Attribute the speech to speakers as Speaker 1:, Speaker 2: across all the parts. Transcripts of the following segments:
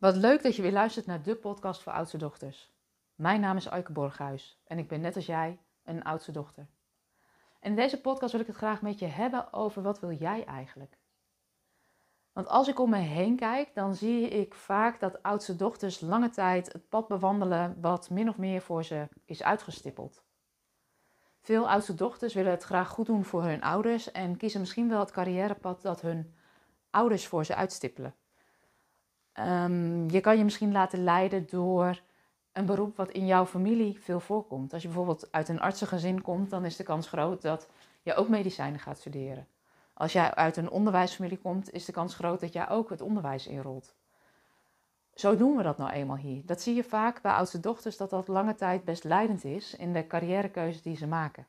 Speaker 1: Wat leuk dat je weer luistert naar de podcast voor oudste dochters. Mijn naam is Aike Borghuis en ik ben net als jij een oudste dochter. In deze podcast wil ik het graag met je hebben over wat wil jij eigenlijk? Want als ik om me heen kijk, dan zie ik vaak dat oudste dochters lange tijd het pad bewandelen wat min of meer voor ze is uitgestippeld. Veel oudste dochters willen het graag goed doen voor hun ouders en kiezen misschien wel het carrièrepad dat hun ouders voor ze uitstippelen. Um, je kan je misschien laten leiden door een beroep wat in jouw familie veel voorkomt. Als je bijvoorbeeld uit een artsengezin komt, dan is de kans groot dat je ook medicijnen gaat studeren. Als jij uit een onderwijsfamilie komt, is de kans groot dat jij ook het onderwijs inrolt. Zo doen we dat nou eenmaal hier. Dat zie je vaak bij oudste dochters dat dat lange tijd best leidend is in de carrièrekeuze die ze maken.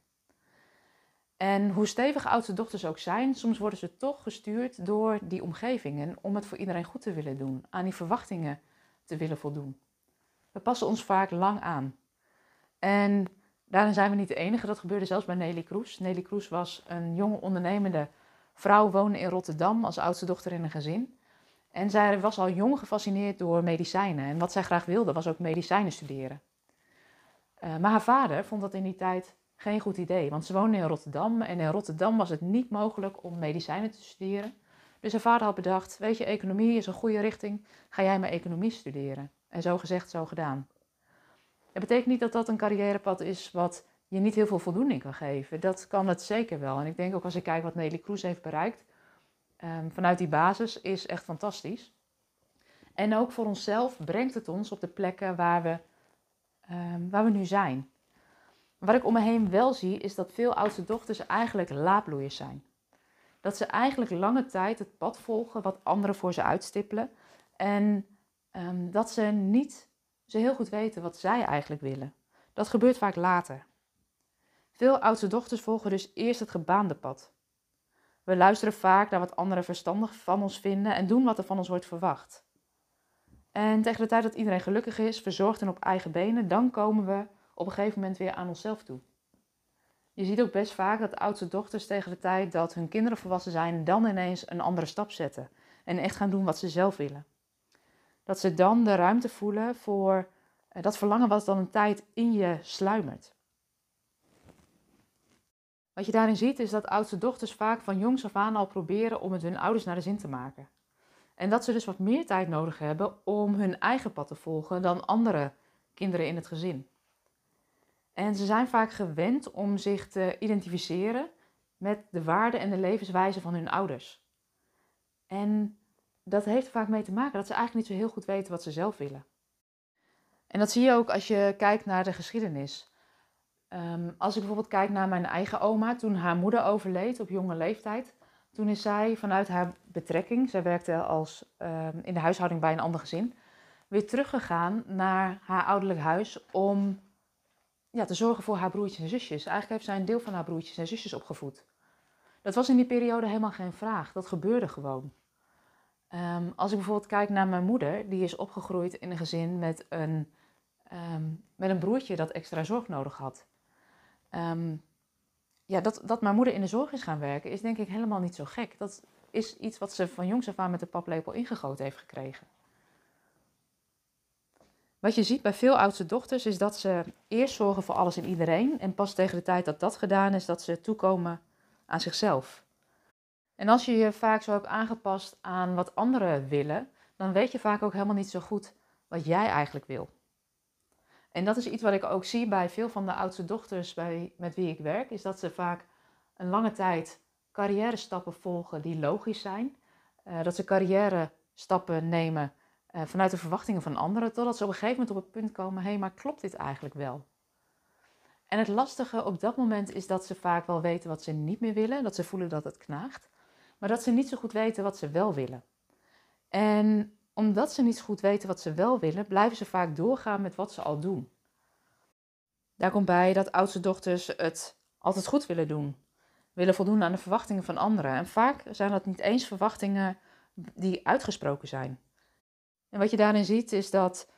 Speaker 1: En hoe stevig oudste dochters ook zijn, soms worden ze toch gestuurd door die omgevingen om het voor iedereen goed te willen doen, aan die verwachtingen te willen voldoen. We passen ons vaak lang aan. En daarin zijn we niet de enige. Dat gebeurde zelfs bij Nelly Kroes. Nelly Kroes was een jonge ondernemende vrouw, woonde in Rotterdam als oudste dochter in een gezin. En zij was al jong gefascineerd door medicijnen. En wat zij graag wilde was ook medicijnen studeren. Uh, maar haar vader vond dat in die tijd geen goed idee, want ze woonde in Rotterdam en in Rotterdam was het niet mogelijk om medicijnen te studeren. Dus haar vader had bedacht, weet je, economie is een goede richting, ga jij maar economie studeren. En zo gezegd, zo gedaan. Dat betekent niet dat dat een carrièrepad is wat je niet heel veel voldoening kan geven. Dat kan het zeker wel. En ik denk ook als ik kijk wat Nelly Kroes heeft bereikt, um, vanuit die basis is echt fantastisch. En ook voor onszelf brengt het ons op de plekken waar we, um, waar we nu zijn. Wat ik om me heen wel zie, is dat veel oudste dochters eigenlijk laadbloeiers zijn. Dat ze eigenlijk lange tijd het pad volgen wat anderen voor ze uitstippelen. En um, dat ze niet zo heel goed weten wat zij eigenlijk willen. Dat gebeurt vaak later. Veel oudste dochters volgen dus eerst het gebaande pad. We luisteren vaak naar wat anderen verstandig van ons vinden en doen wat er van ons wordt verwacht. En tegen de tijd dat iedereen gelukkig is, verzorgd en op eigen benen, dan komen we op een gegeven moment weer aan onszelf toe. Je ziet ook best vaak dat oudste dochters tegen de tijd dat hun kinderen volwassen zijn, dan ineens een andere stap zetten. En echt gaan doen wat ze zelf willen. Dat ze dan de ruimte voelen voor eh, dat verlangen wat dan een tijd in je sluimert. Wat je daarin ziet is dat oudste dochters vaak van jongs af aan al proberen om het hun ouders naar de zin te maken. En dat ze dus wat meer tijd nodig hebben om hun eigen pad te volgen dan andere kinderen in het gezin. En ze zijn vaak gewend om zich te identificeren met de waarden en de levenswijze van hun ouders. En dat heeft er vaak mee te maken dat ze eigenlijk niet zo heel goed weten wat ze zelf willen. En dat zie je ook als je kijkt naar de geschiedenis. Um, als ik bijvoorbeeld kijk naar mijn eigen oma, toen haar moeder overleed op jonge leeftijd, toen is zij vanuit haar betrekking, zij werkte als, um, in de huishouding bij een ander gezin, weer teruggegaan naar haar ouderlijk huis om te zorgen voor haar broertjes en zusjes. Eigenlijk heeft zij een deel van haar broertjes en zusjes opgevoed. Dat was in die periode helemaal geen vraag. Dat gebeurde gewoon. Um, als ik bijvoorbeeld kijk naar mijn moeder, die is opgegroeid in een gezin met een, um, met een broertje dat extra zorg nodig had. Um, ja, dat, dat mijn moeder in de zorg is gaan werken, is denk ik helemaal niet zo gek. Dat is iets wat ze van jongs af aan met de paplepel ingegoten heeft gekregen. Wat je ziet bij veel oudste dochters is dat ze eerst zorgen voor alles en iedereen. En pas tegen de tijd dat dat gedaan is, dat ze toekomen aan zichzelf. En als je je vaak zo hebt aangepast aan wat anderen willen, dan weet je vaak ook helemaal niet zo goed wat jij eigenlijk wil. En dat is iets wat ik ook zie bij veel van de oudste dochters bij, met wie ik werk, is dat ze vaak een lange tijd carrière stappen volgen die logisch zijn. Uh, dat ze carrière stappen nemen uh, vanuit de verwachtingen van anderen, totdat ze op een gegeven moment op het punt komen: hé, maar klopt dit eigenlijk wel? En het lastige op dat moment is dat ze vaak wel weten wat ze niet meer willen, dat ze voelen dat het knaagt, maar dat ze niet zo goed weten wat ze wel willen. En omdat ze niet zo goed weten wat ze wel willen, blijven ze vaak doorgaan met wat ze al doen. Daar komt bij dat oudste dochters het altijd goed willen doen, willen voldoen aan de verwachtingen van anderen. En vaak zijn dat niet eens verwachtingen die uitgesproken zijn. En wat je daarin ziet is dat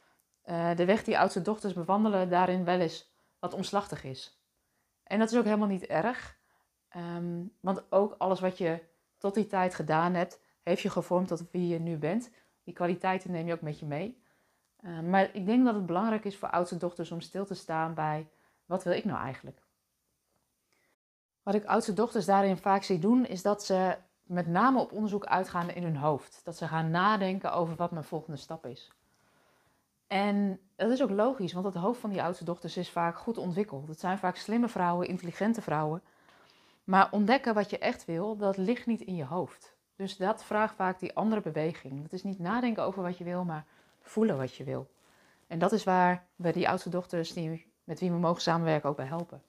Speaker 1: uh, de weg die oudste dochters bewandelen daarin wel eens wat omslachtig is. En dat is ook helemaal niet erg, um, want ook alles wat je tot die tijd gedaan hebt, heeft je gevormd tot wie je nu bent. Die kwaliteiten neem je ook met je mee. Uh, maar ik denk dat het belangrijk is voor oudste dochters om stil te staan bij wat wil ik nou eigenlijk? Wat ik oudste dochters daarin vaak zie doen, is dat ze met name op onderzoek uitgaan in hun hoofd. Dat ze gaan nadenken over wat mijn volgende stap is. En dat is ook logisch, want het hoofd van die oudste dochters is vaak goed ontwikkeld. Het zijn vaak slimme vrouwen, intelligente vrouwen. Maar ontdekken wat je echt wil, dat ligt niet in je hoofd. Dus dat vraagt vaak die andere beweging. Het is niet nadenken over wat je wil, maar voelen wat je wil. En dat is waar we die oudste dochters die, met wie we mogen samenwerken ook bij helpen.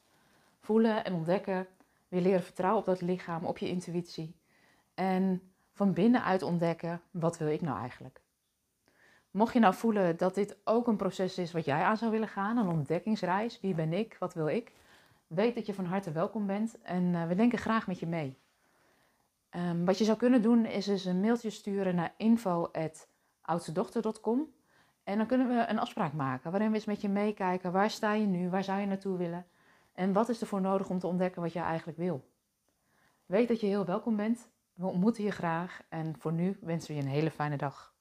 Speaker 1: Voelen en ontdekken, weer leren vertrouwen op dat lichaam, op je intuïtie. En van binnenuit ontdekken, wat wil ik nou eigenlijk? Mocht je nou voelen dat dit ook een proces is wat jij aan zou willen gaan, een ontdekkingsreis, wie ben ik, wat wil ik, weet dat je van harte welkom bent en uh, we denken graag met je mee. Um, wat je zou kunnen doen is dus een mailtje sturen naar info.oudstedochter.com en dan kunnen we een afspraak maken waarin we eens met je meekijken. Waar sta je nu? Waar zou je naartoe willen? En wat is er voor nodig om te ontdekken wat je eigenlijk wil? Weet dat je heel welkom bent. We ontmoeten je graag en voor nu wensen we je een hele fijne dag.